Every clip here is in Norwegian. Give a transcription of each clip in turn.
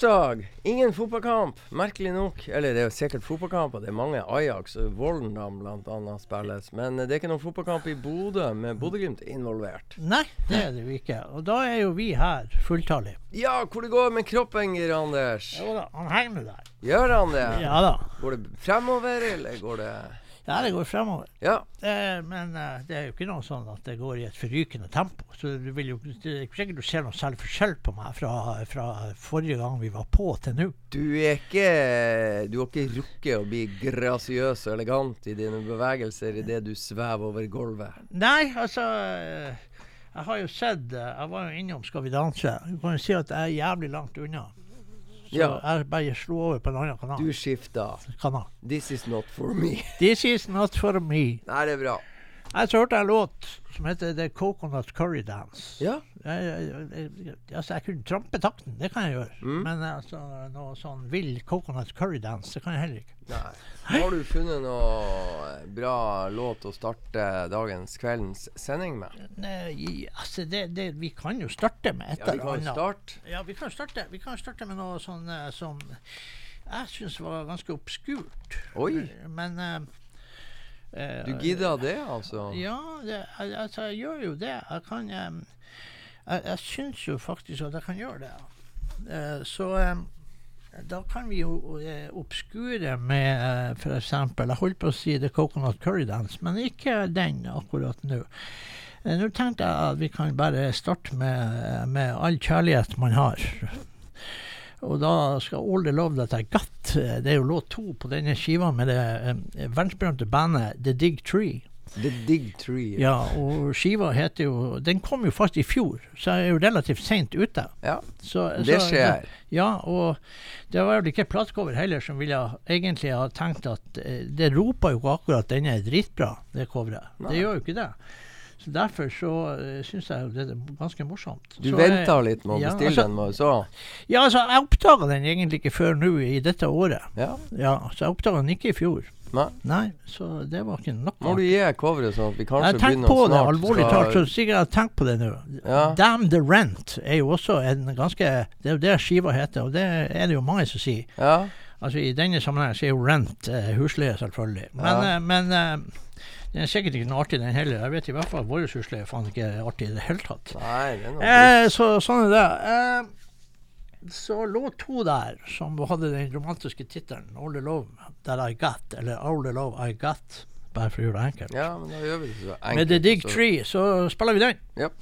Torsdag, ingen fotballkamp. Merkelig nok. Eller det er jo sikkert fotballkamper. Det er mange Ajax og Volendam bl.a. spilles. Men det er ikke noen fotballkamp i Bodø med Bodø-Glimt involvert. Nei, det er det jo ikke. Og da er jo vi her fulltallige. Ja, hvor det går med Kroppenger, Anders? Jo da, han henger med der. Gjør han det? Ja da. Går det fremover, eller går det Ja, det går fremover. Ja. Eh, men eh, det er jo ikke noe sånn at det går i et forrykende tempo. Så du vil jo, det er ikke sikkert du ser noe særlig forskjell på meg fra, fra forrige gang vi var på til nå. Du er ikke Du har ikke rukket å bli grasiøs og elegant i dine bevegelser idet du svever over gulvet. Nei, altså eh, Jeg har jo sett eh, Jeg var jo innom Skal vi danse. Du kan jo si at jeg er jævlig langt unna. Ja. jeg bare slo over på en annen kanal. Du skifta. kanal. This is not for me. This is not for me. Nei, det er bra. Jeg så hørte en låt som heter The Coconut Curry Dance. Ja. Jeg, jeg, jeg, altså jeg kunne trampe takten, det kan jeg gjøre. Mm. Men altså, noe sånn vill coconut curry dance, det kan jeg heller ikke. Nei. Har du funnet noe bra låt å starte dagens kveldens sending med? Nei, altså det, det, vi kan jo starte med et Ja, vi kan annet. starte. Ja, vi kan starte, vi kan starte med noe sånn eh, som jeg syns var ganske obskurt. Oi. Men eh, eh, Du gidder det, altså? Ja, det, altså jeg gjør jo det. Jeg kan eh, Jeg, jeg syns jo faktisk at jeg kan gjøre det. Uh, så um, da kan vi jo uh, oppskure med uh, f.eks. Jeg holdt på å si The Coconut Curry Dance, men ikke den akkurat nå. Nå tenkte jeg at vi kan bare starte med, med all kjærlighet man har. Og da skal All the Love That I Got Det er jo låt to på denne skiva med det verdensberømte bandet The Dig Tree. The Dig Tree. Ja, og skiva heter jo Den kom jo faktisk i fjor, så jeg er jo relativt seint ute. Ja, Så, det så- skjer. Ja, og det var vel ikke platecover heller som ville egentlig ha tenkt at eh, Det roper jo ikke akkurat denne er dritbra, det coveret. Det gjør jo ikke det. Så Derfor så uh, syns jeg det er ganske morsomt. Du venta litt med å ja, bestille altså- den, så? Ja, altså, jeg oppdaga den egentlig ikke før nå i dette året. Ja. Ja, Så jeg oppdaga den ikke i fjor. Nei. så det var ikke nok. Må du gi coveret sånn at vi kanskje har begynner på det, alvorlig talt, så sikkert tenk på det nå. Ja. Damn the Rent er jo også en ganske Det er jo det skiva heter, og det er det jo mange som sier. Ja. Altså I denne sammenheng så er jo rent eh, husleie, selvfølgelig. Men, Ja. eh, men eh, den er sikkert ikke noe artig, den heller. Jeg vet i hvert fall at vår husleie er faen ikke artig i det hele tatt. Nei, det er noe Eh, så sånn er det. Så lå to der, som hadde den romantiske tittelen 'All the Love That I Got', eller 'All the Love I Got', bare for å gjøre det enkelt. Ja, men da gjør vi det så enkelt. Med The Dig Tree så spiller vi den. Japp.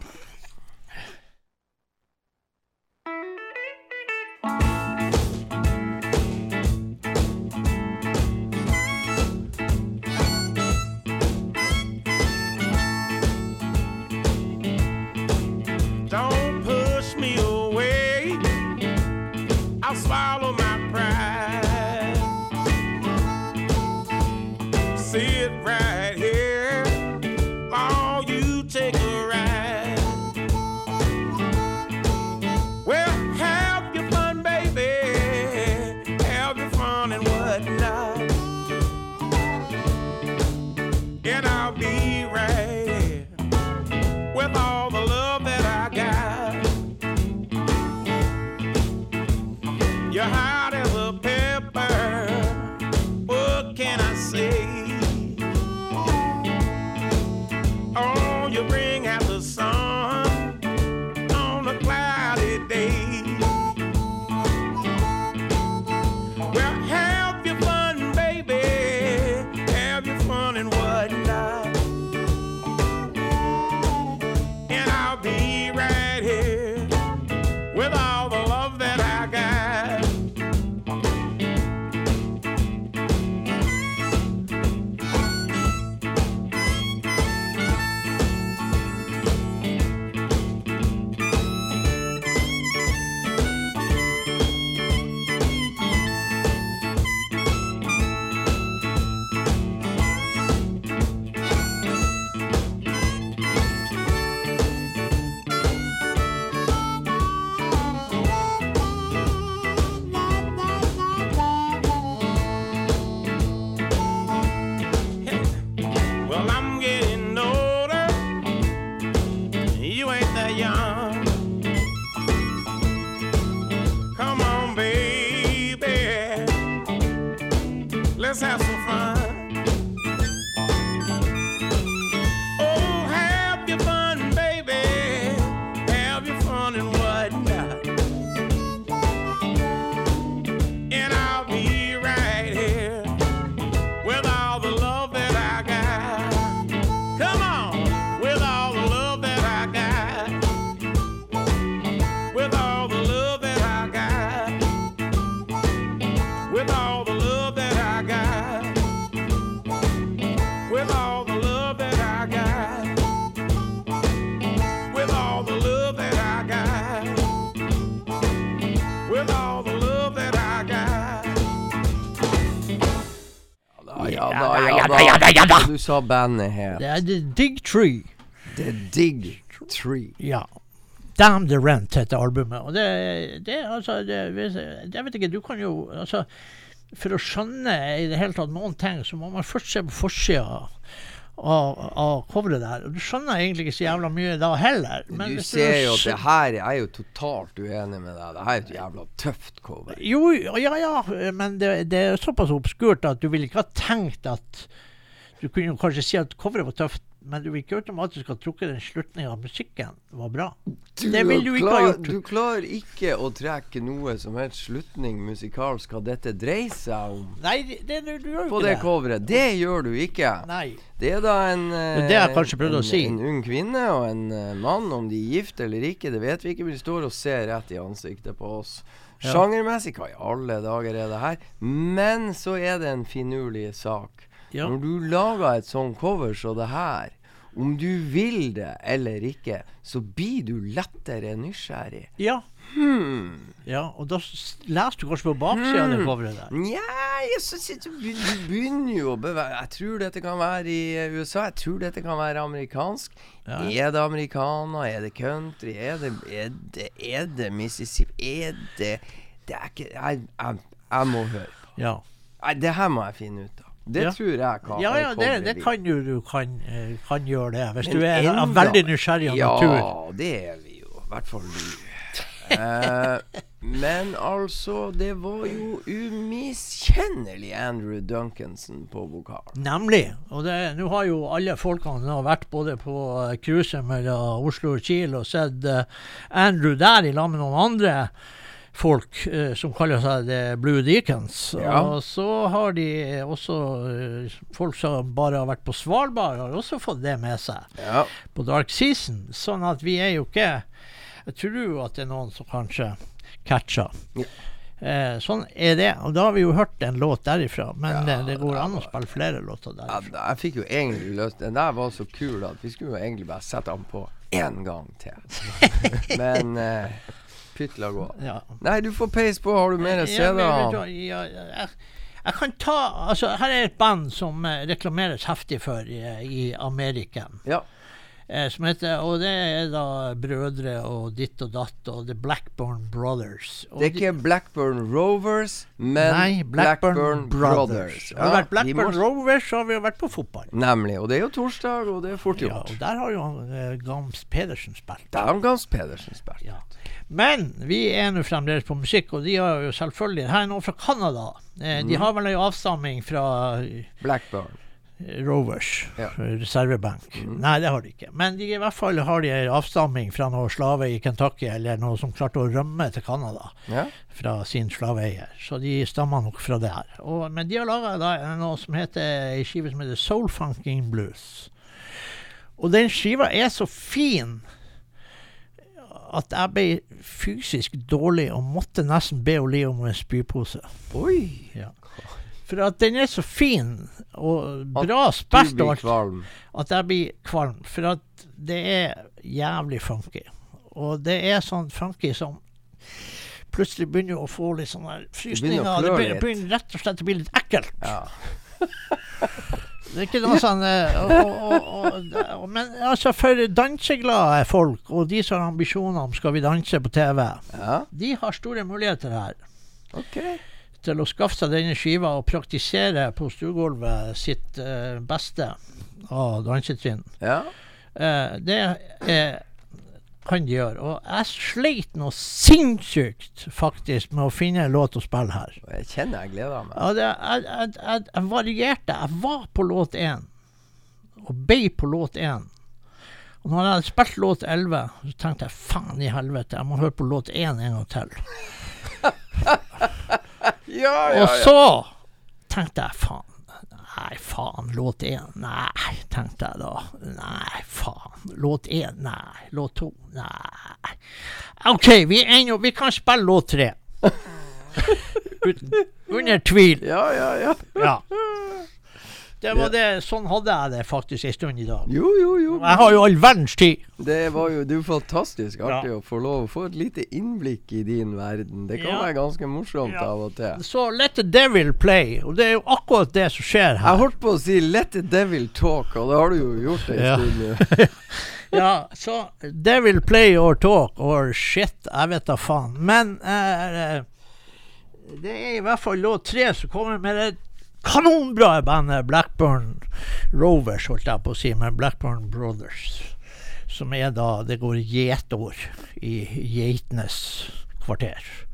Sa bandet het Det er The Dig Tree. The Dig Tree. Ja. Damn the Rent heter albumet. Og det, det altså det, Jeg vet ikke, du kan jo altså For å skjønne i det hele tatt noen ting, så må man først se på forsida av, av coveret der. Og du skjønner egentlig ikke så jævla mye da heller. Men Du ser jo at det her Jeg er jo totalt uenig med deg. Det her er et jævla tøft cover. Jo, ja ja, men det, det er såpass obskurt at du ville ikke ha tenkt at Du kunne jo kanskje si at coveret var tøft, men du vil ikke automatisk ha trukket den slutninga at musikken var bra. Det vil du ikke ha klar, gjort. Du klarer ikke å trekke noe som helst slutning musikalsk hva dette dreier seg om Nei, det, det, du gjør jo på ikke det det. coveret. Det gjør du ikke. Nei. Det er da en, er det jeg en, å si. en ung kvinne og en eh, mann. Om de er gift eller ikke, det vet vi ikke. Men de står og ser rett i ansiktet på oss. Ja. Sjangermessig, hva i alle dager er det her? Men så er det en finurlig sak Ja. Når du lager et sånn cover som det her, om du vil det eller ikke, så blir du lettere nysgjerrig. Ja. Hmm. ja. Og da leser du kanskje på baksida av det coveret der. Nja, jeg du, du begynner jo å bevege Jeg tror dette kan være i USA. Jeg tror dette kan være amerikansk. Ja. Er det americana? Er det country? Er det, er det, er det Mississippi? Er det Det er ikke Jeg, jeg, jeg må høre på. Ja. Nei, det her må jeg finne ut av. Det Ja. tror jeg kan Ja, ja, det, det kan jo du kan, eh, kan gjøre det. Hvis Men du er enda- veldig nysgjerrig av natur. Ja, det er vi jo. I hvert fall du. Eh, men altså, det var jo umiskjennelig Andrew Duncanson på vokal. Nemlig. Og nå har jo alle folkene har vært både på eh, cruiset mellom Oslo og Kiel og sett eh, Andrew der i lag med noen andre folk eh, som kaller seg The Blue Deacons. Ja. Og så har de også eh, folk som bare har vært på Svalbard, har også fått det med seg Ja. på Dark Season. Sånn at vi er jo ikke Jeg tror jo at det er noen som kanskje catcher. Ja. Eh, sånn er det. Og da har vi jo hørt en låt derifra. Men Ja, eh, det går an å spille flere låter derifra. Ja, jeg fikk jo egentlig løst Den der var så kul at vi skulle jo egentlig bare sette den på én gang til. Men eh, pytt la gå. Ja. Nei, du får peis på. Har du mer CD-er? ja, jeg, jeg kan ta Altså, her er et band som eh, reklameres heftig for i, i Ameriken. Ja. Eh, som heter, og det er da brødre og ditt og datt og The Blackburn Brothers. Og Det er de- ikke Blackburn Rovers, men Nei, Blackburn, Brothers. Ja, Har vi vært Blackburn må- Rovers, så har vi jo vært på fotball. Nemlig. Og det er jo torsdag, og det er fort Ja, gjort. og der har jo eh, Gams Pedersen spilt. Der har Gams Pedersen spilt. Ja. Men vi er nå fremdeles på musikk, og de har jo selvfølgelig her er noe fra Canada. Eh, Mm. De har vel en avstamming fra Blackburn. Rovers, Ja. reservebank. Nei, det har de ikke. Men de, i hvert fall har de en avstamming fra noen slave i Kentucky, eller noen som klarte å rømme til Canada Ja. fra sin slaveeier. Så de stammer nok fra der. Og, men de har laga noe som heter ei skive som heter Soul Funking Blues. Og den skiva er så fin at jeg ble fysisk dårlig og måtte nesten be Leo om en spypose. Oi! Ja. For at den er så fin og bra spilt at jeg blir kvalm. For at det er jævlig funky. Og det er sånn funky som plutselig begynner å få litt sånne frysninger. Det begynner, det begynner rett og slett å bli litt ekkelt. Ja. Det er ikke noe sånn eh, og, og, og, Men altså, for danseglade folk, og de som har ambisjoner om skal vi danse på TV, ja. de har store muligheter her. OK. Til å skaffe seg denne skiva og praktisere på stuegulvet sitt eh, beste av dansetrinn. Ja. Eh, det er, kan de gjøre. Og jeg sleit noe sinnssykt faktisk med å finne en låt å spille her. Jeg kjenner jeg gleder meg. Ja, det, jeg, jeg, jeg, jeg varierte. Jeg var på låt én, og ble på låt én. Og når jeg hadde spilt låt 11, så tenkte jeg faen i helvete, jeg må høre på låt 1 en gang til. Ja, Og så tenkte jeg faen. Nei, faen. Låt én. Nei, tenkte jeg da. Nei, faen. Låt én. Nei. Låt to. Nei. OK, vi, ennå, vi kan spille låt tre. Uten, under tvil. Ja, ja, ja. Ja. Det var det, Sånn hadde jeg det faktisk en stund i dag. Jo, jo, jo. Jeg har jo all verdens tid. Det var jo det var fantastisk artig Ja. å få lov å få et lite innblikk i din verden. Det kan Ja. være ganske morsomt Ja. av og til. Så let the devil play. Og det er jo akkurat det som skjer her. Jeg holdt på å si 'let the devil talk', og det har du jo gjort en Ja. stund. Ja, så devil play or talk or shit, jeg vet da faen. Men eh, det er i hvert fall lov tre som kommer med det kanonbra bandet Blackburn Rovers, holdt jeg på å si, men Blackburn Brothers. Som er da Det går gjetord i geitenes kvarter.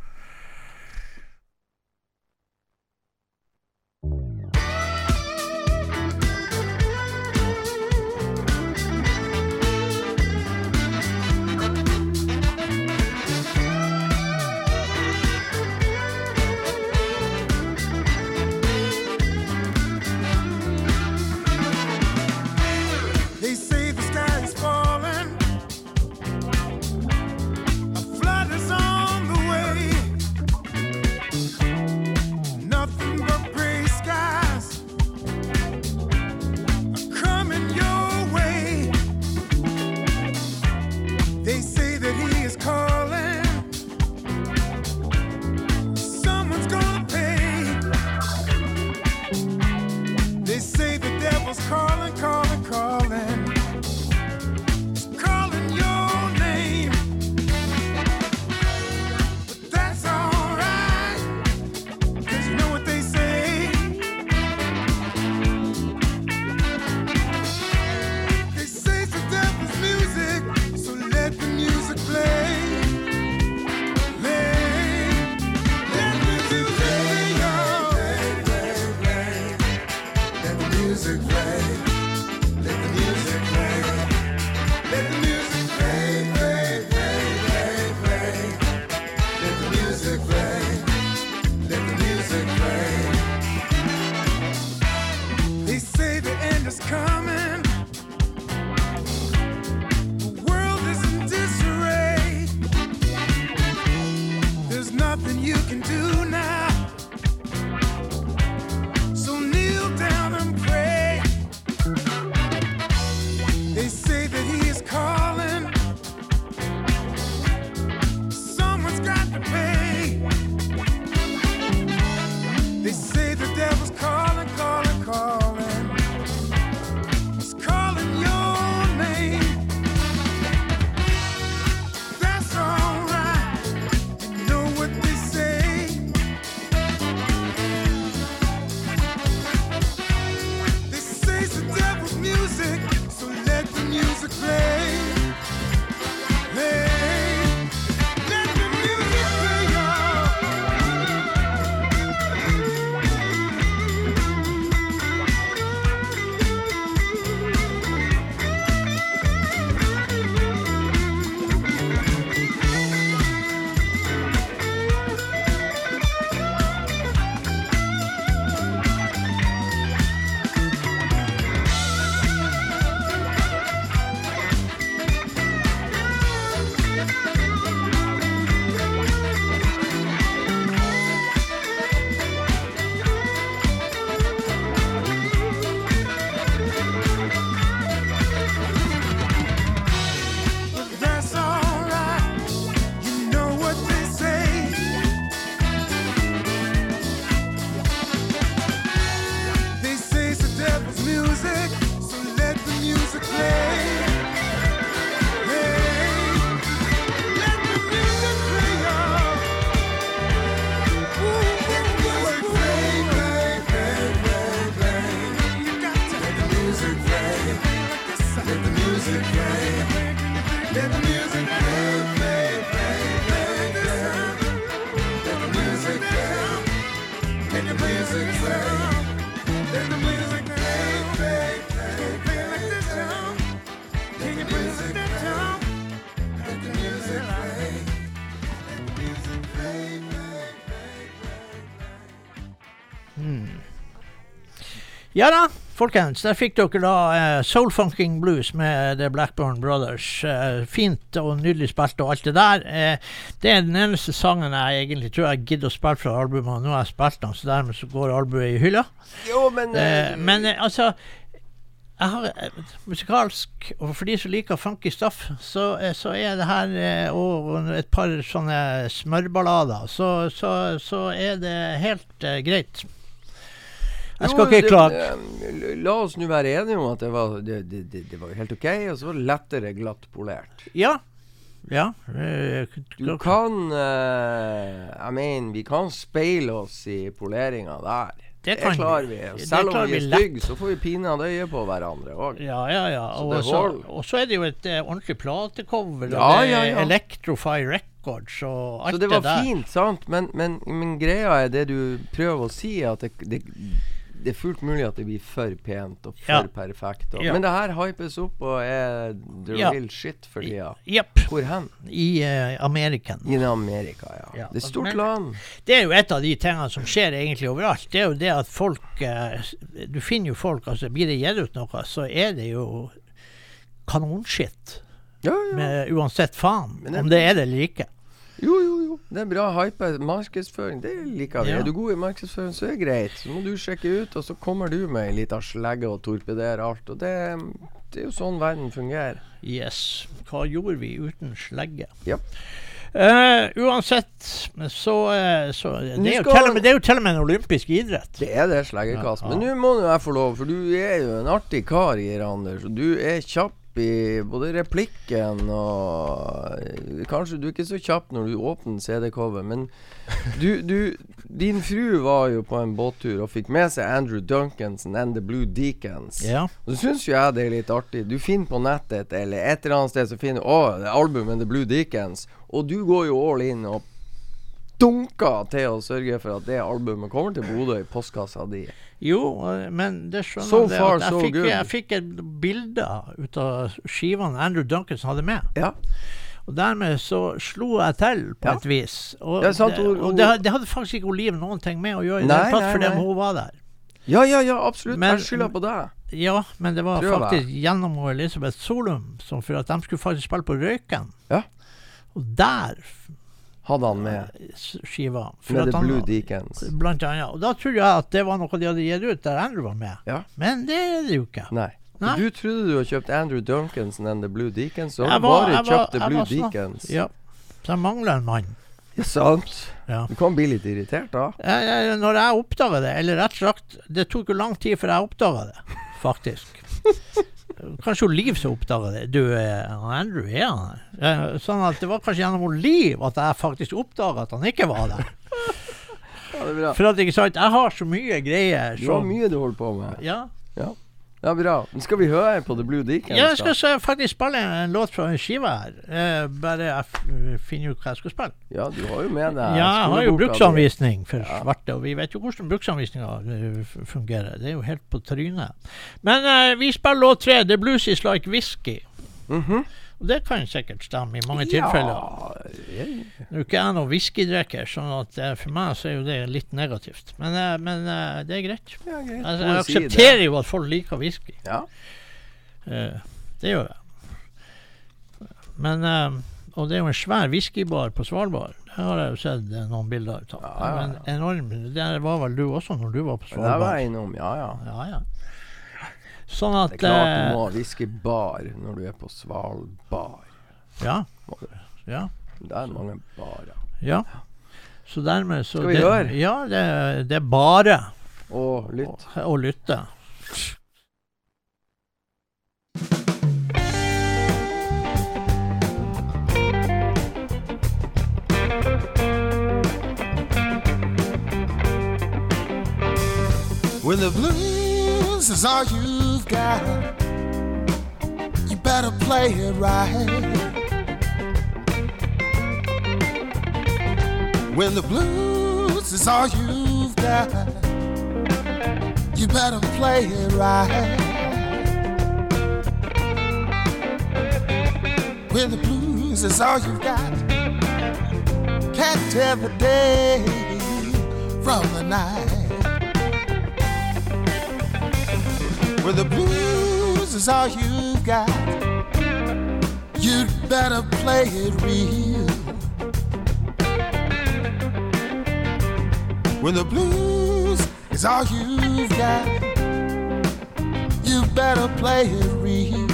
Ja da, folkens. Der fikk dere da uh, Soul Funking Blues med The Blackburn Brothers. Uh, fint og nydelig spilt og alt det der. Uh, det er den eneste sangen jeg egentlig tror jeg gidder å spille fra albumet. Nå har jeg spilt den, så dermed så går albumet i hylla. Jo, men men altså jeg har musikalsk, og for de som liker funky stuff, så, så er det her og et par sånne smørballader, så, så, så er det helt greit. Jeg skal Jo, ikke det- klage. La oss nå være enige om at det var, det, det, det, det var helt OK, og så var det lettere glatt polert. Ja. Ja. eh, Du kan eh, Jeg mener, vi kan speile oss i poleringa der. Det kan vi. klarer vi. Og Selv om vi er stygge, så får vi pinadø øye på hverandre òg. Ja, ja, ja. Og så, er det jo et eh, ordentlig platecover, Ja, ja, ja. Electrofy Records og alt Så det var det fint, sant? Men, men, men greia er det du prøver å si, at det, det, det er fullt mulig at det blir for pent og for Ja. perfekt. Og, Ja. Men det her hypes opp og er the Ja. real shit for tida. Yep. Hvor hen? I uh, American. I Amerika, ja. Det er et stort men- land. Det er jo et av de tingene som skjer egentlig overalt. Det er jo det at folk uh, Du finner jo folk, altså blir det gitt ut noe, så er det jo kanonskitt. Ja, ja. Med, uansett faen om det er det eller ikke. Jo, jo, jo. Det er bra hype. Markedsføring, det liker vi. Ja. Er du god i markedsføring, så er det greit. Så må du sjekke ut, og så kommer du med ei lita slegge og torpederer alt. Og det, det er jo sånn verden fungerer. Yes. Hva gjorde vi uten slegge? Ja. Uh, uansett, så, eh, så det, er skal- med, det er jo til og med en olympisk idrett. Det er det sleggekast. Ja, Men nå må jeg få lov, for du er jo en artig kar, Geir Anders. Og du er kjapp i både replikken og eh, Kanskje du er ikke så kjapp når du åpner CD-cover, men du, du Din fru var jo på en båttur og fikk med seg Andrew Duncanson and The Blue Deacons. Ja. Og så syns jo jeg det er litt artig. Du finner på nettet eller et eller annet sted så finner du oh, albumet The Blue Deacons. Og du går jo all in og dunker til å sørge for at det albumet kommer til Bodø i postkassa di. Jo, eh, men det skjønner So det far, jeg so fikk. Jeg fikk et bilde ut av skivene Andrew Duncanson hadde med. Ja. Og dermed så slo jeg til på Ja. et vis. Og, Det sant, og, og det, det hadde faktisk ikke Oliv noen ting med å gjøre, nei, det tatt, fordi hun var der. Ja, ja, ja, absolutt. Men- jeg skylder på deg. Ja, men det var Prøv, faktisk gjennom Elisabeth Solum som for at de skulle faktisk spille på Røyken. Ja. Og der Hadde han med. skiva. Med The han- Blue Deacons. Blant annet. Og da trodde jeg at det var noe de hadde gitt ut der Andrew var med. Ja. Men det er det jo ikke. Nei. Nei. Du trodde du hadde kjøpt Andrew Duncanson and The Blue Deacons, så har du bare jeg var- kjøpt The Blue sånn- Deacons. Ja. Så jeg mangler en mann. Ja, sant. Ja. Du kan bli litt irritert da. Jeg, jeg, når jeg oppdaga det, eller rett og slett Det tok jo lang tid før jeg oppdaga det, faktisk. Kanskje Liv som oppdaga det. Du, eh, Andrew er han her. Eh, Sånn at det var kanskje gjennom Liv at jeg faktisk oppdaga at han ikke var der. Ja, det bra. For at ikke sant, jeg har så mye greier Du har mye du holder på med. ja. Ja, bra. Nå skal vi høre på The Blue Deacon. ja, jeg skal så faktisk spille en låt fra en skive her. Eh, bare jeg finner ut hva jeg skal spille. Ja, du har jo med deg Ja, jeg har jo bruksanvisning for Ja. svarte, og vi vet jo hvordan bruksanvisninga eh, fungerer. Det er jo helt på trynet. Men eh, vi spiller låt tre, 'The Blues Is Like Whisky'. Mhm. Og det kan sikkert stemme i mange tilfeller. Ja, Nå er ikke jeg noen whiskydrikker, sånn at eh, for meg så er jo det litt negativt. Men, eh, men eh, det er greit. ja, greit. Altså, jeg jeg si aksepterer jo at folk liker whisky. Ja. Uh, det gjør jeg. Men uh, Og det er jo en svær whiskybar på Svalbard. Det har jeg jo sett noen bilder av. Ja, ja, ja. Men enorm Det var vel du også når du var på Svalbard? Det var jeg innom, ja ja. Ja, ja. Sånn at Det er klart du eh, må ha whiskybar når du er på Svalbard. Ja. Ja. Det er mange barer. ja. Så dermed så Skal vi det, gjøre? Ja, det, det er bare Og lytt. å, å lytte. When the blues is all you've you better play it right. When the blues is all you've got, you better play it right. When the blues is all you've got, can't tell the day from the night. When the blues is all you've got, you'd better play it real. When the blues is all you've got, you better play it real.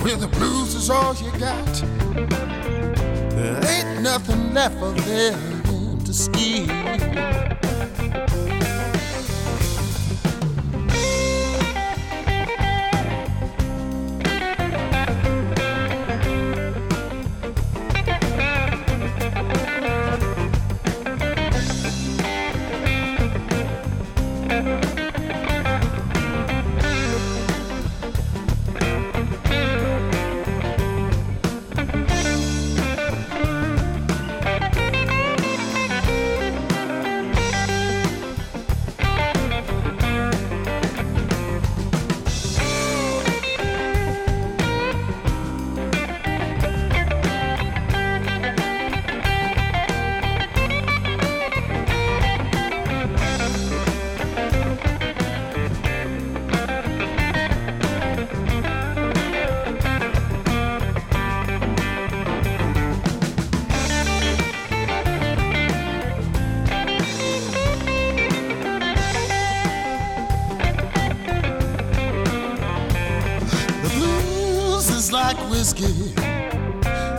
When the blues is all you got, there ain't nothing left for them to steal.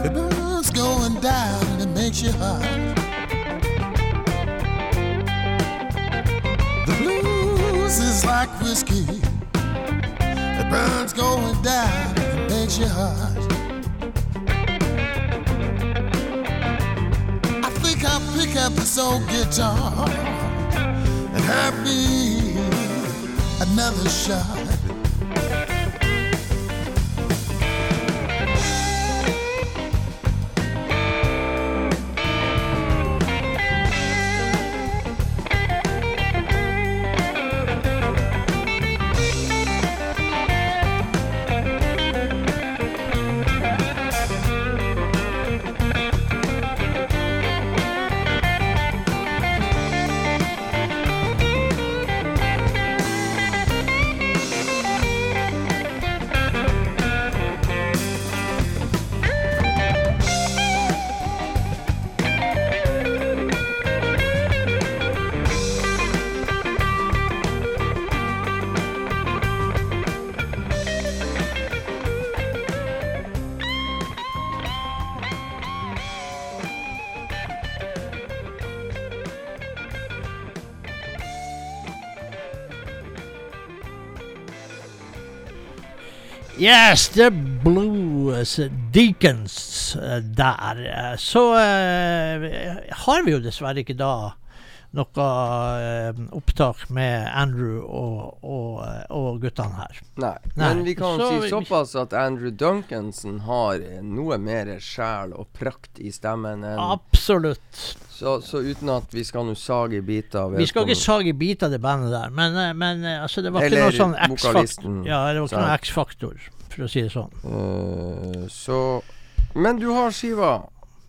It burns going down and it makes you hot. The blues is like whiskey. It burns going down and it makes you hot. I think I'll pick up this old guitar and have me another shot. Yes, The Blues Deacons eh, der. Så eh, har vi jo dessverre ikke da noe eh, opptak med Andrew og, og, eh, og guttene her. Nei. Nei, Men vi kan så si såpass at Andrew Duncanson har noe mer sjel og prakt i stemmen enn Absolutt. Så, så uten at vi skal nå sage biter av Vi skal ikke sage biter av det bandet der, men, eh, men eh, altså, det var ikke Eller noe sånn X-faktor. Ja, det var ikke noe X-faktor, for å si det sånn. Uh, så Men du har skiva,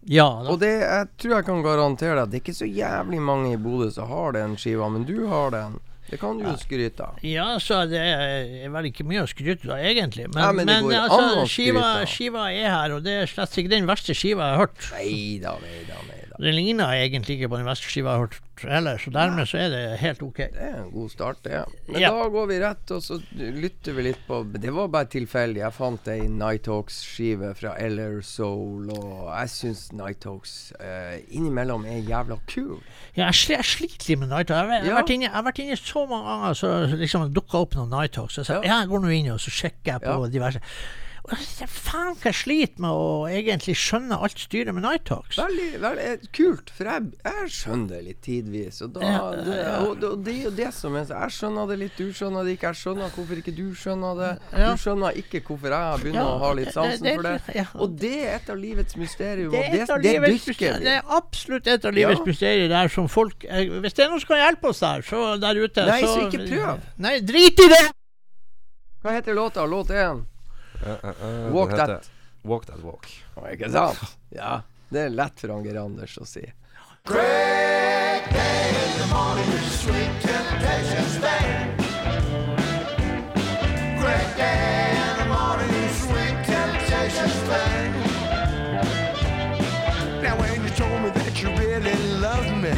Ja, da. og det jeg tror jeg kan garantere deg det er ikke så jævlig mange i Bodø som har den skiva, men du har den. Det kan du jo skryte av. Ja, så det er vel ikke mye å skryte av, egentlig. Men, Ja, men men altså, skiva, skiva er her, og det er slett ikke den verste skiva jeg har hørt. Neida, neida, nei da, nei da. Den ligner egentlig ikke på den verste skiva jeg har hørt heller, så dermed så er det helt OK. Det er en god start, det. Men Ja. da går vi rett, og så lytter vi litt på Det var bare tilfeldig. Jeg fant ei Nighthawks-skive fra LR Soul, og jeg syns Nighthawks eh, innimellom er jævla kul. Ja, jeg, jeg sliter litt med Nighthawks. Jeg, har- jeg, Ja. jeg har vært inne så mange ganger så liksom dukka opp noen Nighthawks, og Så Ja. jeg går nå inn og så sjekker jeg på diverse. Jeg, faen hva jeg sliter med å egentlig skjønne alt styret med Night Talks. Veldig, veldig eh, kult, for jeg, jeg skjønner det litt tidvis. Og, da, Ja, det, og, og det er jo det som er så Jeg skjønner det litt, du skjønner det ikke. Jeg skjønner hvorfor ikke du skjønner det. Ja. Du skjønner ikke hvorfor jeg begynner Ja, å ha litt sansen for det. Og det er et av livets mysterium, Det er, det, livets vi. det er absolutt et av livets mysterier der som folk eh, Hvis det er noen som kan hjelpe oss der, så der ute Nei, så så ikke prøv. Nei, drit i det! Hva heter låta? Låt én? Eh, eh, eh, Walk det heter that. Walk that walk. Å, Ikke sant? Ja. Det er lett for han Geir Anders å si. Now when you told me that you really loved me,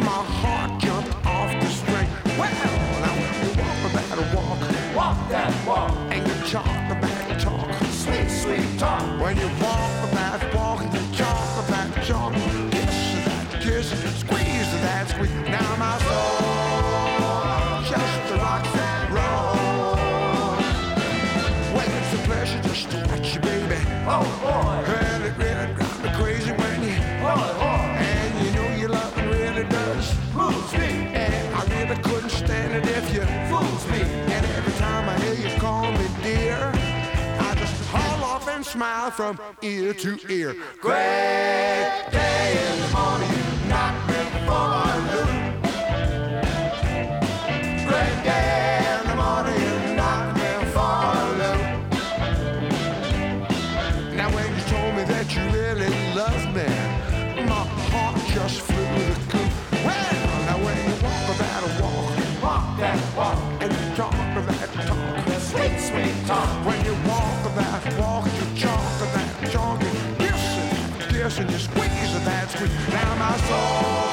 my heart jumped off the string. Well, now when you walk about a walk, walk that walk, and you talk about talk, sweet, sweet talk. When you walk the about walk, and you talk about talk, kiss that kiss, squeeze that squeeze. Smile from ear to ear. Great day in the morning, you knock me for a loop. Great day in the morning, me for. Now when you told me that you really loved me, my heart just flew the coop. Well, now when you walk about a walk, walk that walk, and you talk about talk, sweet, sweet talk. Now my soul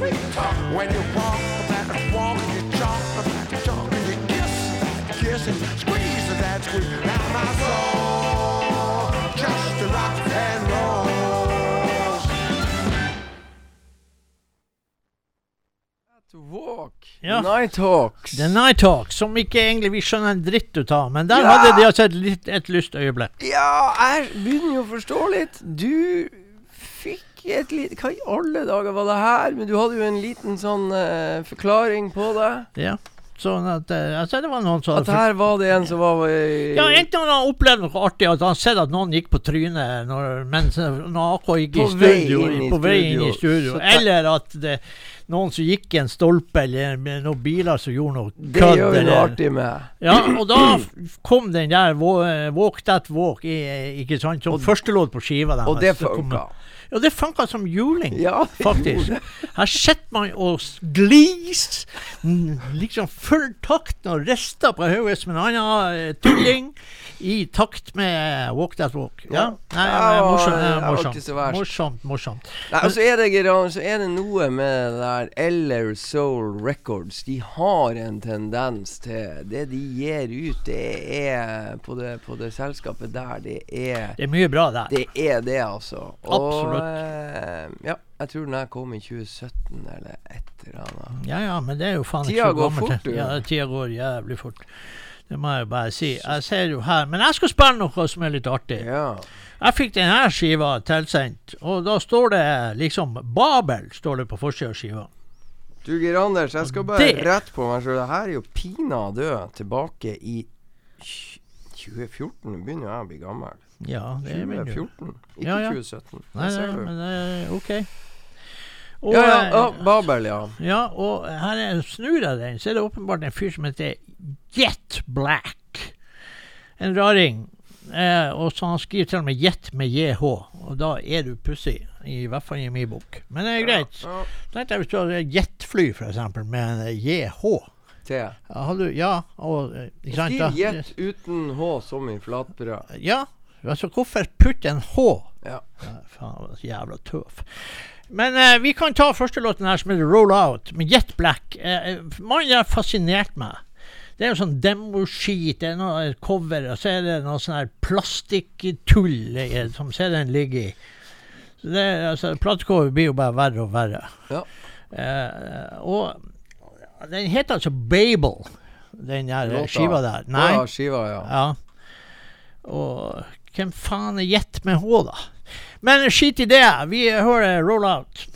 When you walk that walk, you talk that talk, and you kiss, kiss and squeeze that squeeze. Now my soul just rock and rolls. To walk. Ja. Nighthawks. The Night Hawk, som ikke egentlig vi skjønner en dritt ut av, men der Ja. hadde de altså et, et lyst øyeblikk. Ja, jeg begynner jo å forstå litt. Du et lite Hva i alle dager var det her? Men du hadde jo en liten sånn uh, forklaring på det. Ja. Sånn at eh, altså, det var noen som At her var det en som var eh, Ja, Enten han opplevd noe artig, at han sett at noen gikk på trynet når, mens når AK gikk i På vei studio, inn i på vei inn i studio. Så Eller at det, noen som gikk i en stolpe, eller noen biler som gjorde noe Det gjør vi noe artig med. Ja, og da kom den der Walk That Walk, i, ikke sant, som Og- første låt på skiva deres. Og det funka. Ja, det funka som juling. Ja, Faktisk. Her sitter man og glis, liksom full takt og rister på hodet som en annen eh, tulling, i takt med Walk That Walk. Ja. Nei, morsomt. morsomt. Morsomt, morsomt. Nei, og så er det, så er det noe med det der Eller Soul Records. De har en tendens til Det de gir ut, det er På det, på det selskapet der, det er Det er mye bra der. Det er det, altså. Og Absolutt. Eh, ja, jeg tror den her kom i 2017 eller et eller annet. Ja ja, men det er jo faen ikke så gammelt. fort. Ja, tida går jævlig fort. Det må jeg bare si. Jeg ser jo her Men jeg skal spille noe som er litt artig. Ja. Jeg fikk denne skiva tilsendt, og da står det liksom Babel står det på forsida av skiva. Du, Geir Anders, jeg skal bare Det- rette på meg sjøl. Det her er jo pinadø tilbake i 2014. Nå begynner jo jeg å bli gammel. Ja, det er min 2014, ikke Ja, ja. 2017. Nei, nei, nei, men det er OK. Og, Ja, ja, eh, ja, Babel, ja. ja, og her er, snur jeg den, så er det åpenbart en fyr som heter Jet Black. En raring. Eh, og så han skriver til og med Jet med JH, og da er du pussig. I hvert fall i min bok. Men det er greit. Ja, Tenkte jeg hvis du hadde et jetfly, eksempel, med en JH. Ja, Har du, ja, og eh, ikke sant, Skriv jet uten H som i flatbrød. Ja, altså hvorfor putte en H? Ja. Ja, faen, jævla tøff. Men eh, vi kan ta første låten her som heter Roll Out, med Jet Black. Eh, Mannen har fascinert meg. Det er jo sånn demoskit, det er noe cover, og så er det noe sånn her plastikktull eh, som CD-en ligger i. Så det, altså, Platecover blir jo bare verre og verre. Ja. Eh, og den heter altså Babel, den der skiva der. Nei. Ja, skiva, ja. Ja. Og hvem faen er gjett med H, da? Men skit i det. Vi hører Roll Out.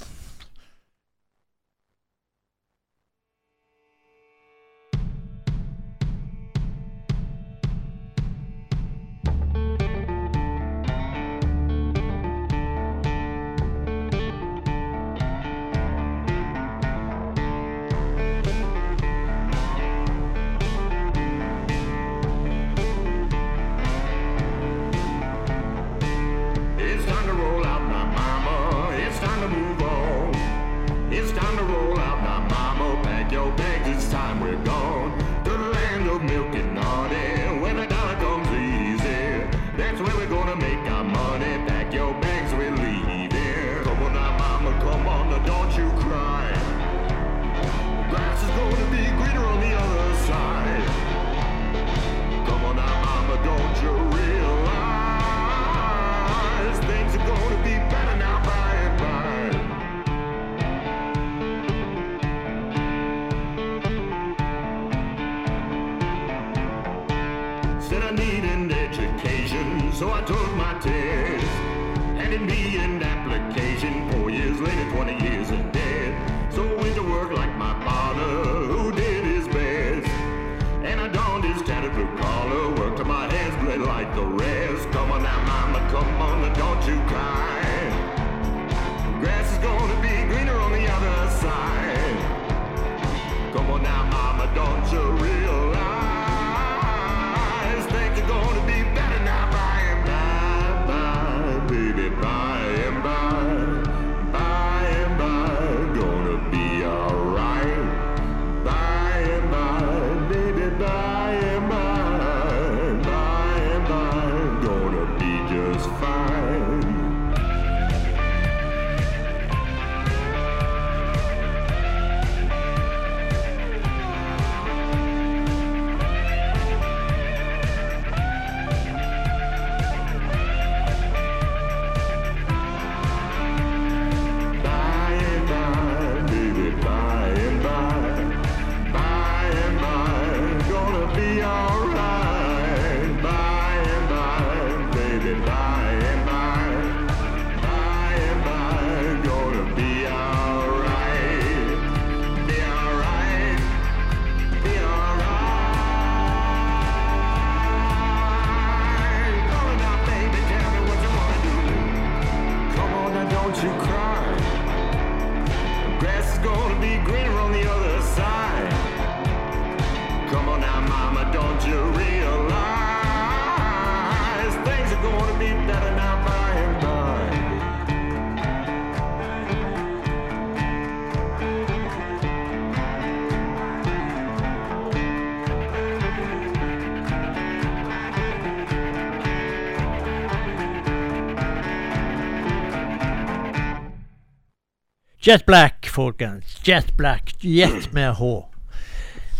Jet Black, folkens. Jet Black. Jet med H.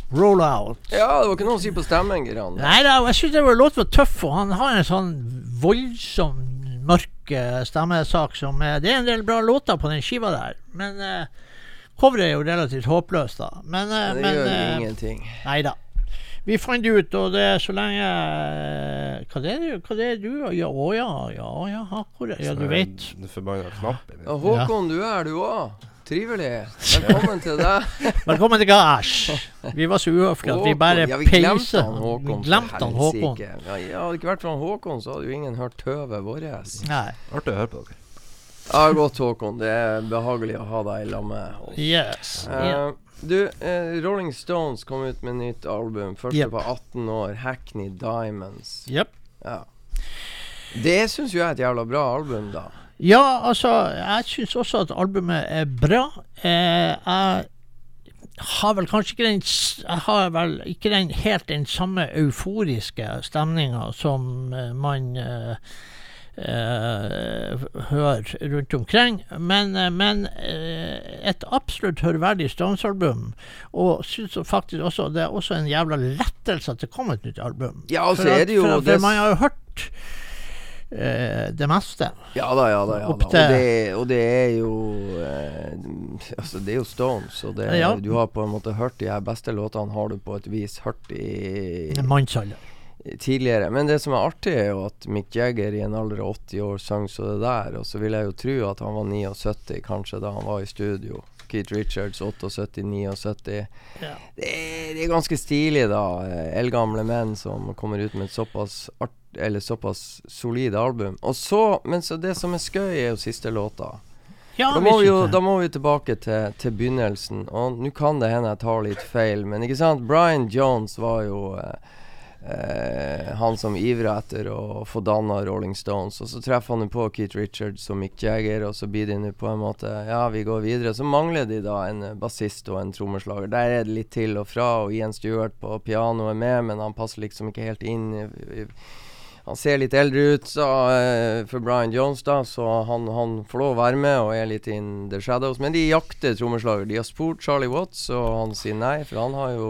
Roll out. Ja, det var ikke noe å si på stemmen, Grann. Nei da, jeg syns låten var tøff, og han har en sånn voldsom mørk eh, stemmesak som Det er en del bra låter på den skiva der, men uh, coveret er jo relativt håpløst, da. Men, uh, Det men gjør uh, ingenting. Nei da. Vi fant ut, og det er så lenge eh, Hva det er det, hva det er du Ja, å ja, ja, ja, akkurat. Ja, du vet. Den forbanna knappen. Ja, Håkon, du er du òg. Trivelig. Velkommen til deg. Velkommen til gards. Vi var så uhøflige at vi bare ja, vi glemte han Håkon. Vi glemte han Håkon. Ja, ja, hadde det ikke vært for han Håkon, så hadde jo ingen hørt tøvet vårt. Artig å høre på dere. Ja, godt, Håkon. Det er behagelig å ha deg i lag med oss. Yes. Eh, du, eh, Rolling Stones kom ut med nytt album. Første Yep. på 18 år. Hackney Diamonds. Yep. Ja. Det syns jo jeg er et jævla bra album, da. Ja, altså, jeg syns også at albumet er bra. Eh, jeg har vel kanskje ikke den Jeg har vel ikke den helt den samme euforiske stemninga som eh, man eh, eh, hører rundt omkring. Men, eh, men eh, et absolutt hørverdig Stones-album. Og synes faktisk også det er også en jævla lettelse at det kom et nytt album. Ja, og så For, er at, det jo for, for man har jo hørt eh, det meste. Ja da, ja da. ja da. Og, det, og det er jo eh, Altså, det er jo Stones, og det, Ja. du har på en måte hørt de her beste låtene har du på et vis hørt i Mannsalder. Tidligere. Men det som er artig, er jo at Mick Jagger i en alder av 80 år sang så det der. Og så vil jeg jo tro at han var 79 kanskje da han var i studio. Keith Richards 78-79. Ja. Det, det er ganske stilig, da. Eldgamle menn som kommer ut med et såpass art, eller såpass solid album. Og så, Men så det som er skøy, er jo siste låta. Ja, Da må, vi jo, da må vi tilbake til, til begynnelsen. Og nå kan det hende jeg tar litt feil, men ikke sant? Brian Jones var jo eh, eh, han som ivrer etter å få danna Rolling Stones. Og så treffer han på Keith Richards og Mick Jagger, og så blir de på en måte Ja, vi går videre. Så mangler de da en eh, bassist og en trommeslager. Der er det litt til og fra, og Ian Stewart på piano er med, men han passer liksom ikke helt inn. i, i han ser litt eldre ut så, uh, for Brian Jones, da, så han, han får lov å være med og er litt in the shadows. Men de jakter trommeslager. De har spurt Charlie Watts, og han sier nei, for han har jo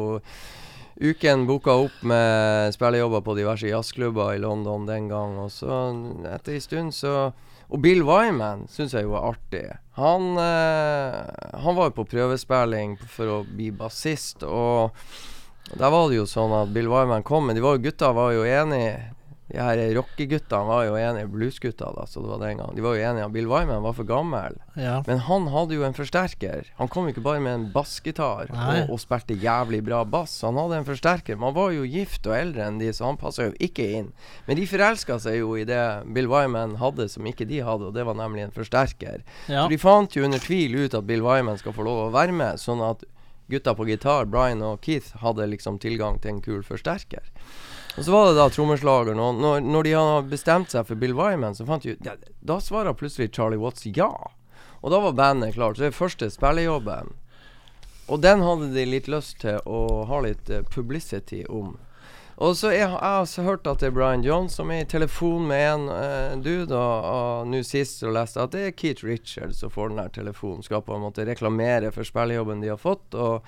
uken booka opp med spillejobber på diverse jazzklubber i London den gang. Og så etter en stund så Og Bill Wyman syns jeg jo er artig. Han, eh, han var jo på prøvespilling for å bli bassist, og der var det jo sånn at Bill Wyman kom, men de var jo, gutta var jo enige. De her rockeguttene var jo enige, bluesgutta da, så det var den gang. De var jo enige. Bill Wyman var for gammel. Ja. Men han hadde jo en forsterker. Han kom jo ikke bare med en bassgitar og, og spilte jævlig bra bass. Han hadde en forsterker. Man var jo gift og eldre enn de, så han passa jo ikke inn. Men de forelska seg jo i det Bill Wyman hadde som ikke de hadde, og det var nemlig en forsterker. Ja. Så de fant jo under tvil ut at Bill Wyman skal få lov å være med, sånn at gutta på gitar, Brian og Keith, hadde liksom tilgang til en kul forsterker. Og så var det da trommeslageren, og når, når de hadde bestemt seg for Bill Wyman, så fant de ut ja, Da svarer plutselig Charlie Watts ja. Og da var bandet klart. Så det er første spillejobben. Og den hadde de litt lyst til å ha litt eh, publicity om. Og så jeg, jeg har hørt at det er Brian Jones som er i telefon med en uh, dude, og, og nå sist så leste jeg at det er Keith Richards som får den der telefonen. Skal på en måte reklamere for spillejobben de har fått. Og,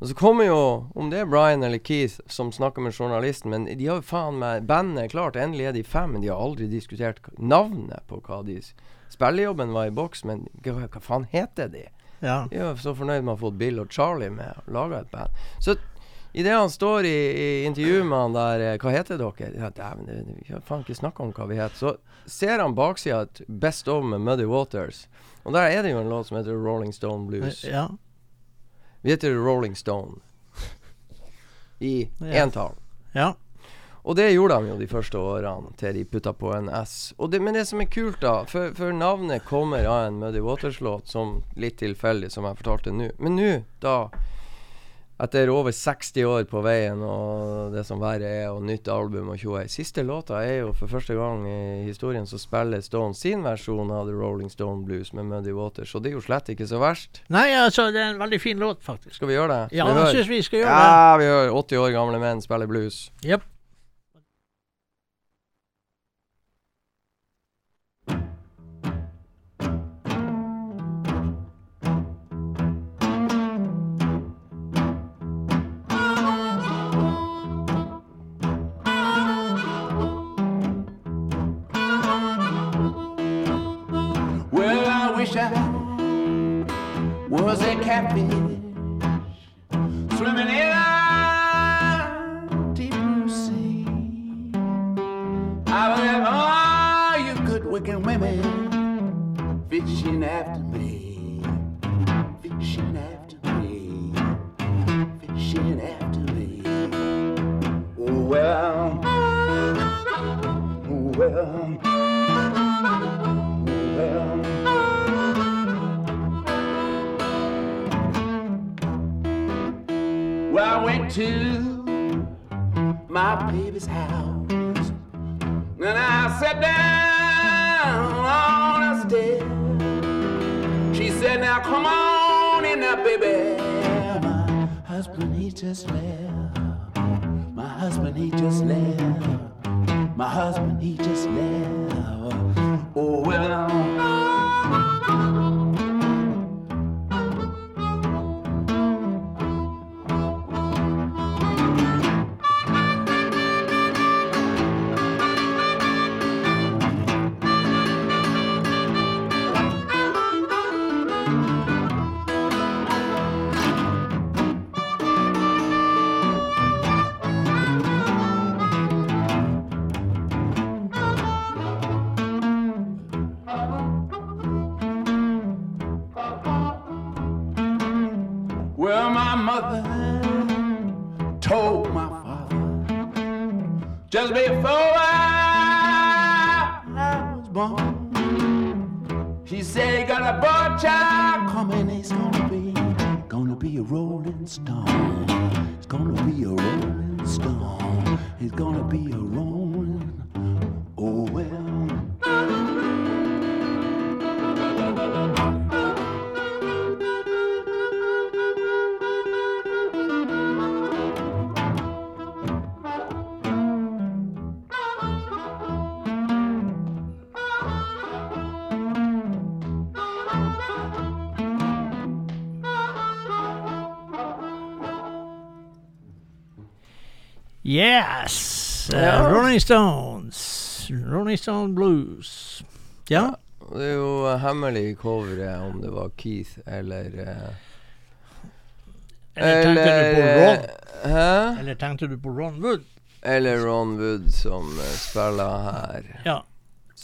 og så kommer jo, om det er Brian eller Keith som snakker med journalisten, men de har jo faen meg Bandet klart, endelig er de fem, men de har aldri diskutert navnet på hva de Spillejobben var i boks, men hva, hva faen heter de? ja. De er jo så fornøyd med å ha fått Bill og Charlie med og laga et band. Så idet han står i, i intervjuet med han der eh, Hva heter dere? Ja, dæven, vi har faen ikke snakka om hva vi heter. Så ser han baksida et Best of med Muddy Waters. Og der er det jo en låt som heter Rolling Stone Blues. ja. Vi heter Rolling Stone. I entall. ja. Og det gjorde de jo de første årene, til de putta på en S. Det, men det som er kult, da For, for navnet kommer av en Muddy Waters-låt, som litt tilfeldig, som jeg fortalte nå. Men nå, da etter over 60 år på veien og det som verre er, og nytt album og tjoei Siste låta er jo for første gang i historien så spiller Stone sin versjon av The Rolling Stone Blues med Muddy Waters, og det er jo slett ikke så verst. Nei, altså, det er en veldig fin låt, faktisk. Skal vi gjøre det? Ja, Skal jeg syns vi skal gjøre Ja, vi hører 80 år gamle menn spille blues. det. happy. Just before I, was born. She said he got a boy child coming. He's gonna be, gonna be a rolling stone. He's gonna be a rolling stone. He's gonna be a rolling. Yes! eh, Ja. Rolling Stones. Rolling Stone Blues. Ja. Det er jo hemmelig i coveret om det var Keith eller uh, Eller tenkte du på Ron? Hæ? Eller tenkte du på Ron Wood? Eller Ron Wood som eh, spiller her. Ja.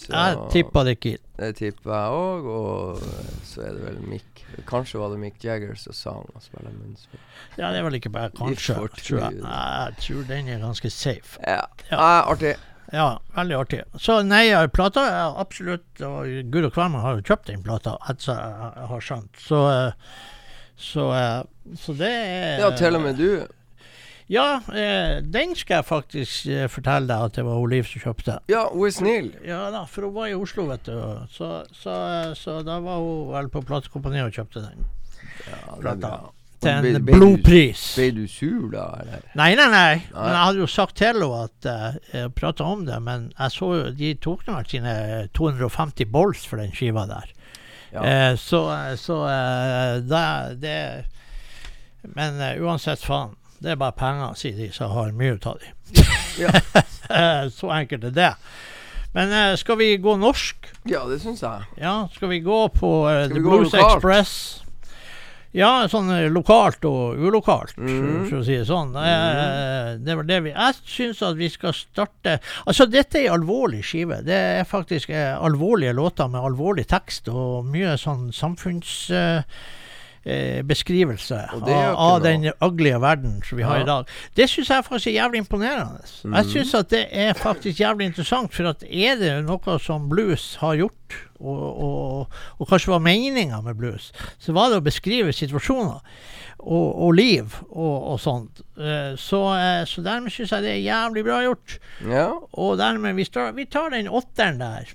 Jeg tippa det ikke. Det tipper jeg òg, og eh, så er det vel Mick Kanskje var det Mick Jagger som sang og spiller munnspill. Ja, det er vel ikke bare kanskje, tror jeg. Jeg tror den er ganske safe. Ja. Ja. artig. Ja, veldig artig. Så nei, plata er absolutt og Gud og hvermann har jo kjøpt den plata, etter jeg har skjønt. Så, så, så, eh, så det er Ja, til og med du. Ja, eh, den skal jeg faktisk eh, fortelle deg at det var Liv som kjøpte. Ja, hun er snill. Ja da, for hun var i Oslo, vet du. Så, så, eh, så da var hun vel på platekompaniet og kjøpte den. Ja, Plata. Til en blodpris. Ble du sur da, eller? Nei, nei, nei. Men jeg hadde jo sagt til henne at uh, jeg prata om det, men jeg så jo de tok nå sine 250 bolls for den skiva der. Ja. Eh, så så eh, det, Men eh, uansett, faen. Det er bare penger, sier de som har mye ut av de. Ja. Eh, så enkelt er det. Men eh, skal vi gå norsk? Ja, det syns jeg. Ja, skal vi gå på uh, The Blues lokalt? Express? Ja, sånn lokalt og ulokalt, mm. for, å si det sånn. Mm. det var det vi Jeg syns at vi skal starte Altså, dette er en alvorlig skive. Det er faktisk alvorlige låter med alvorlig tekst og mye sånn samfunns... eh, eh, beskrivelse av, av den ugly verden som vi har Ja. i dag. Det syns jeg faktisk er jævlig imponerende. Mm. Jeg syns at det er faktisk jævlig interessant, for at er det noe som blues har gjort, og, og, og kanskje var meninga med blues, så var det å beskrive situasjoner og, og liv og, sånt. Eh, Så, eh, så dermed syns jeg det er jævlig bra gjort. Ja. Og dermed vi, vi tar den åtteren der.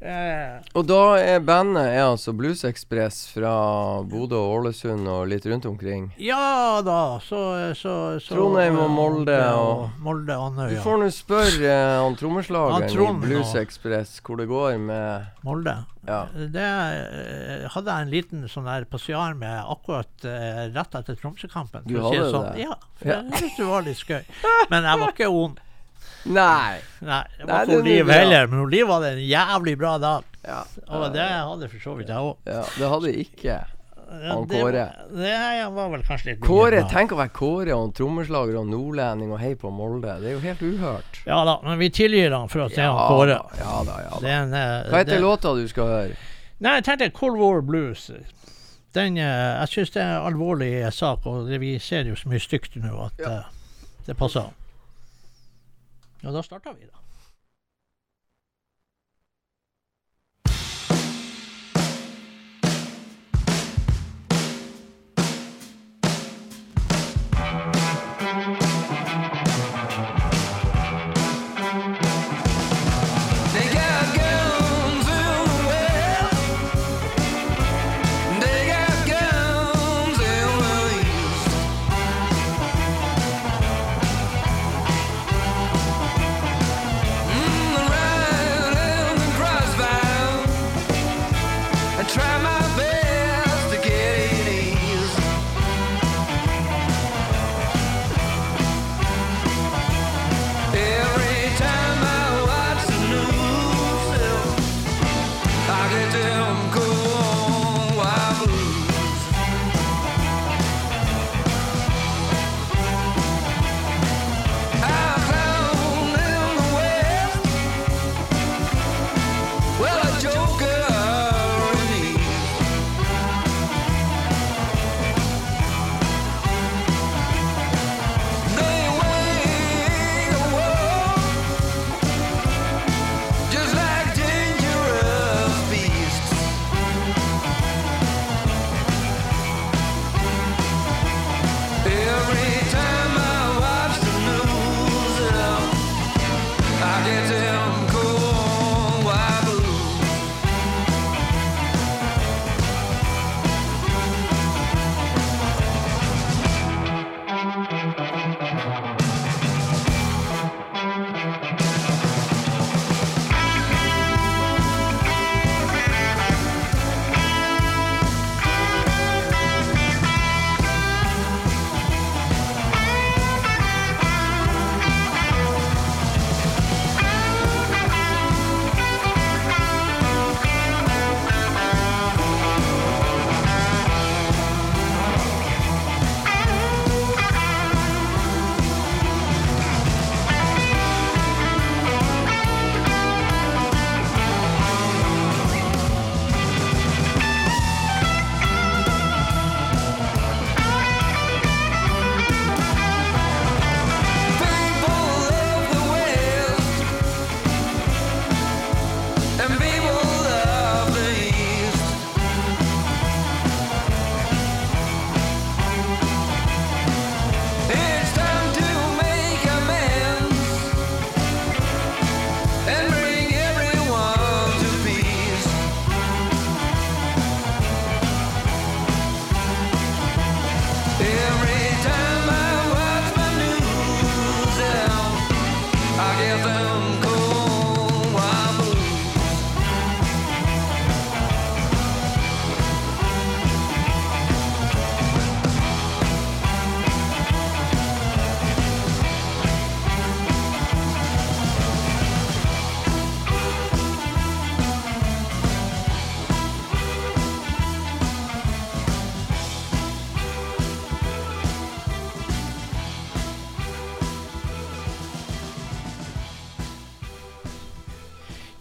Eh, Og da er bandet er altså Blues Express fra Bodø og Ålesund og litt rundt omkring. ja da, så, så, så Trondheim og Molde og- Molde og Du Andøya. får nå spørre eh, han trommeslageren i Blues Express hvor det går med Molde. Ja. Det eh, hadde jeg en liten sånn der passiar med akkurat eh, rett etter Tromsø-kampen. Du hadde si hadde sånn. det? Ja, for Ja. jeg syntes det var litt skøy. Men jeg var ikke ond. Nei! Nei, det var det ikke Liv heller, men Liv hadde en jævlig bra dag. Ja. Og det hadde for så vidt jeg òg. ja det hadde ikke. Han det, Kåre. var- Det var vel kanskje litt Kåre, tenk å være Kåre og trommeslager og nordlending og hei på Molde. Det er jo helt uhørt. Ja da, men vi tilgir han for at det er han Kåre. ja da, ja Det da. er en, eh, Hva heter det- låta du skal høre? Nei, jeg tenkte Cold War Blues. Den, eh, jeg syns det er en alvorlig sak, og det, vi ser jo så mye stygt nå at Ja. eh, det passer. Ja, da starta vi, da.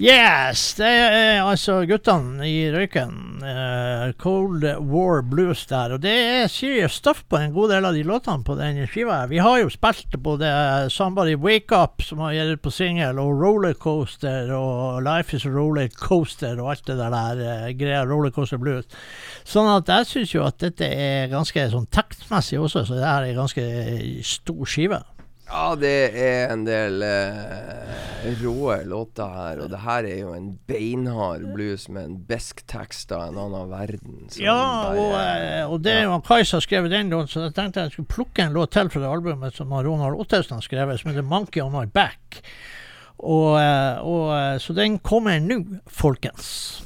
Yes! Det er altså guttene i Røyken. Uh, Cold War Blues der. Og det er serious stuff på en god del av de låtene på den skiva. Vi har jo spilt både Somebody Wake Up, som har gitt på singel, og Rollercoaster og Life Is a Rollercoaster og alt det der, der eh, greia Rollercoaster Blues. Sånn at jeg syns jo at dette er ganske sånn tekstmessig også, så det her er en ganske stor skive. Ja, det er en del eh, rå låter her, og det her er jo en beinhard blues med en besk tekst av en annen verden. Ja, bare- og, eh, og det er jo han Kai som har skrevet den låten, så jeg tenkte jeg skulle plukke en låt til fra det albumet som Ronald Ottesen har skrevet, som heter 'Monkey On My Back'. Og, eh, og, eh, så den kommer nå, folkens.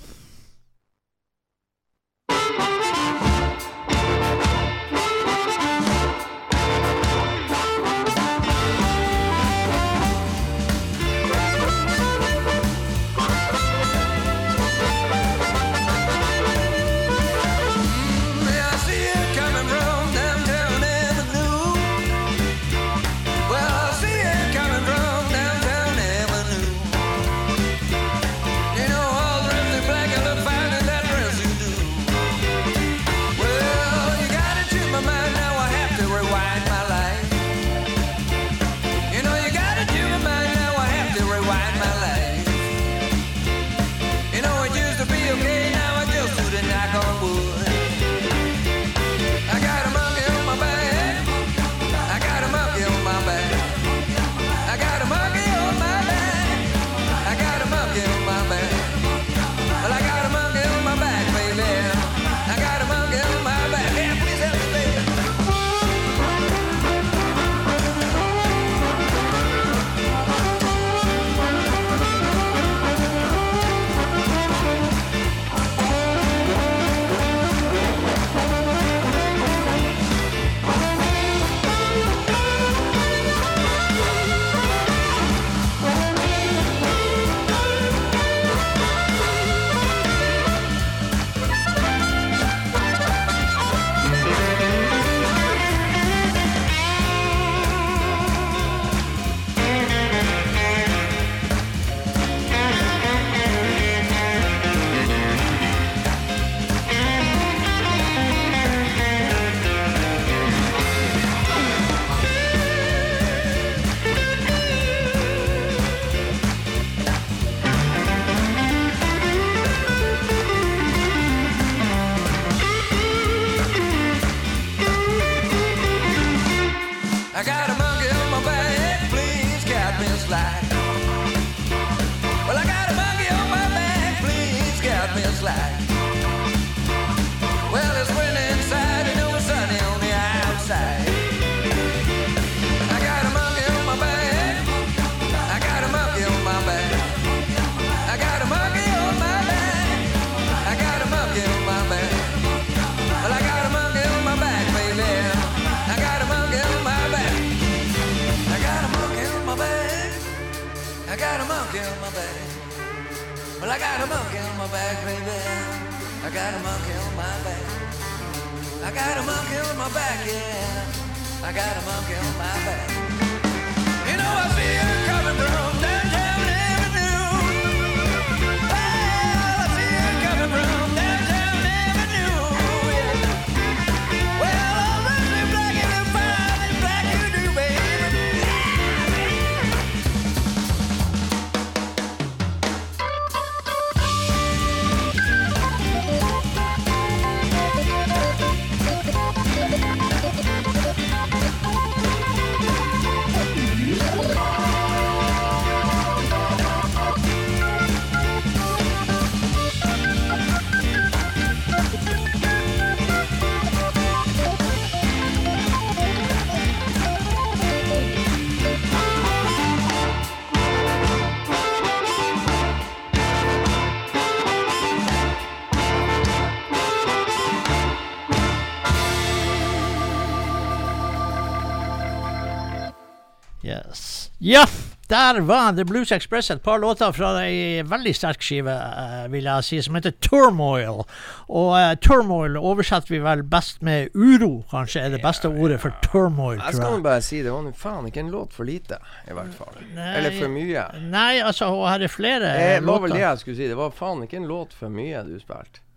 Ja, der var The Blues Express et par låter fra ei veldig sterk skive, eh, vil jeg si, som heter Turmoil. Og uh, Turmoil oversetter vi vel best med uro, kanskje er det beste ordet for turmoil, Jeg skal nå bare si det var faen ikke en låt for lite, i hvert fall. Nei. Eller for mye. Nei, altså, og her er flere Det var vel det jeg skulle si. Det var faen ikke en låt for mye du spilte.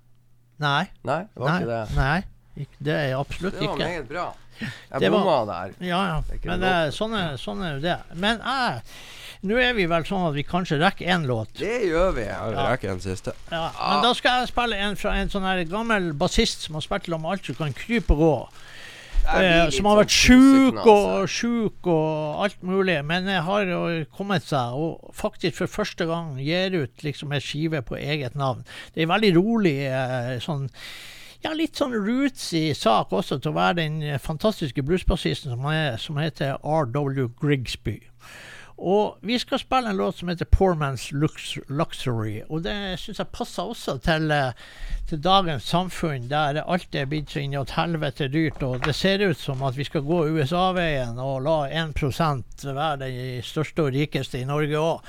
Nei. Nei, det var Nei. ikke det. Nei. Det er absolutt ikke. Det var meget bra. Jeg Det var- bomma der. Ja, ja. Det Men en eh, sånn er, sånn er jo det. Men jeg Nå er vi vel sånn at vi kanskje rekker én låt. Det gjør vi. Ja, vi Ja. rekker en siste. Ja, men da skal jeg spille en fra en sånn her gammel bassist som har spilt om alt som kan krype og gå. Eh, som har sånn vært sjuk og sjuk og alt mulig, men har jo kommet seg og faktisk for første gang gir ut liksom en skive på eget navn. Det er veldig rolig eh, sånn ja, litt sånn rootsy sak også til å være den fantastiske bluesbassisten som, som heter R.W. Grigsby. Og vi skal spille en låt som heter Poor Man's Lux Luxury. Og det syns jeg passer også til, eh, til dagens samfunn, der alt er blitt så inn i et helvete dyrt. Og det ser ut som at vi skal gå USA-veien og la 1 være den største og rikeste i Norge òg.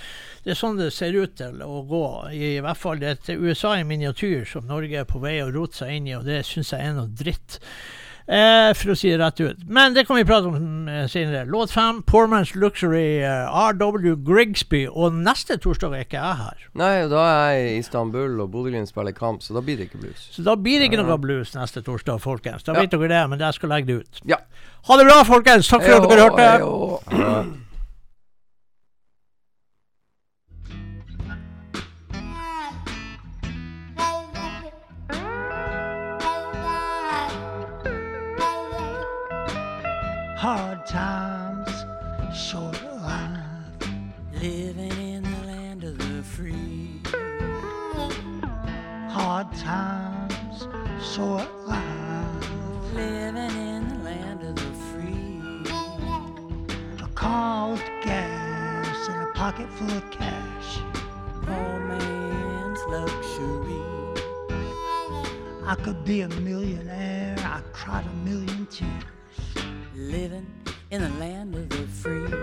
Det er sånn det ser ut til å gå. I hvert fall et USA i miniatyr som Norge er på vei å rote seg inn i, og det syns jeg er noe dritt. Eh, for å si det rett ut. Men det kan vi prate om senere. Låt fem, Poor Man's Luxury, eh, R.W. Grigsby. Og neste torsdag er ikke jeg her. Nei, da er jeg i Istanbul, og Bodø-Glimt spiller kamp, så da blir det ikke blues. Så da blir det ikke noe blues neste torsdag, folkens. Da Ja. vet dere det, men jeg skal legge det ut. Ja. Ha det bra, folkens! Takk for at dere hørte. hørte. times, short life, living in the land of the free. Hard times, short life, living in the land of the free. A car with gas and a pocket full of cash. Poor man's luxury. I could be a millionaire. I cried a million tears. Living in the land of the free.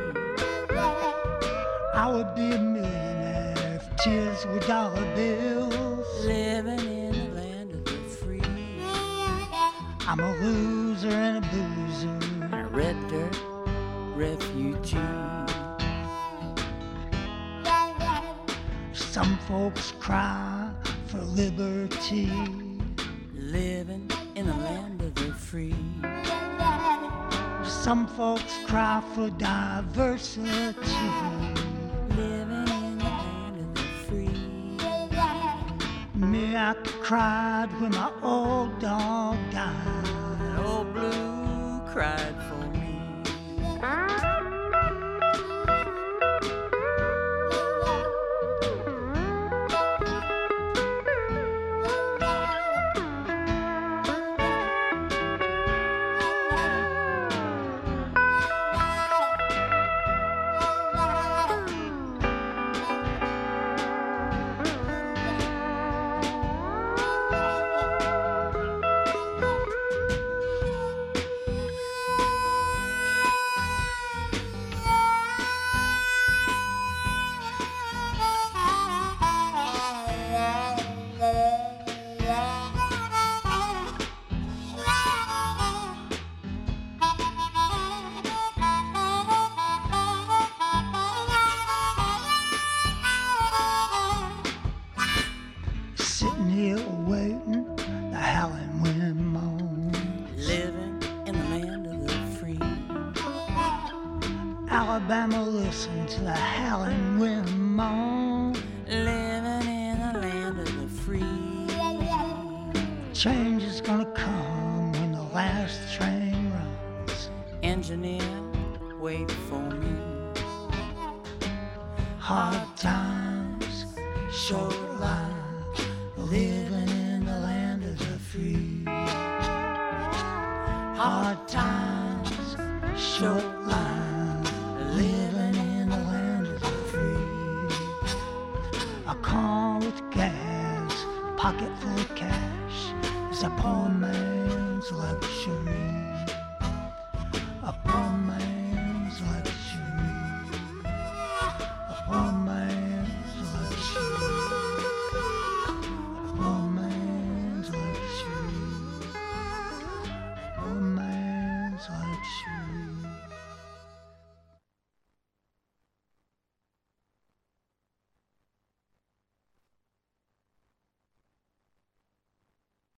I would be a millionaire if tears were dollar bills. Living in the land of the free. I'm a loser and a boozer, a red dirt refugee. Some folks cry for liberty. Living in the land of the free. Some folks cry for diversity. Living in the land of the free. Me, I cried when my old dog died. Old Blue cried for me.